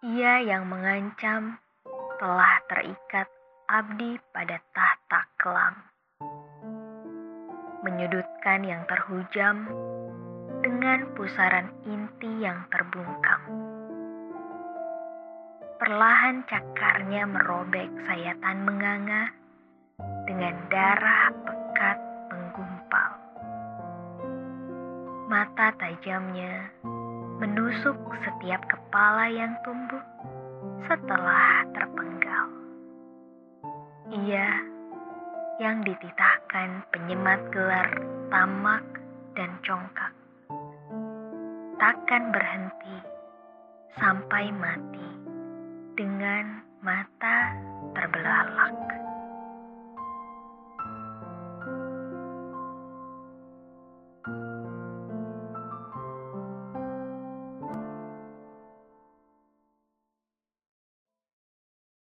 Ia yang mengancam telah terikat abdi pada tahta kelam. Menyudutkan yang terhujam dengan pusaran inti yang terbungkam. Perlahan cakarnya merobek sayatan menganga dengan darah pekat menggumpal. Mata tajamnya menusuk setiap kepala yang tumbuh setelah terpenggal. Ia yang dititahkan penyemat gelar tamak dan congkak takkan berhenti sampai mati dengan mata terbelalak.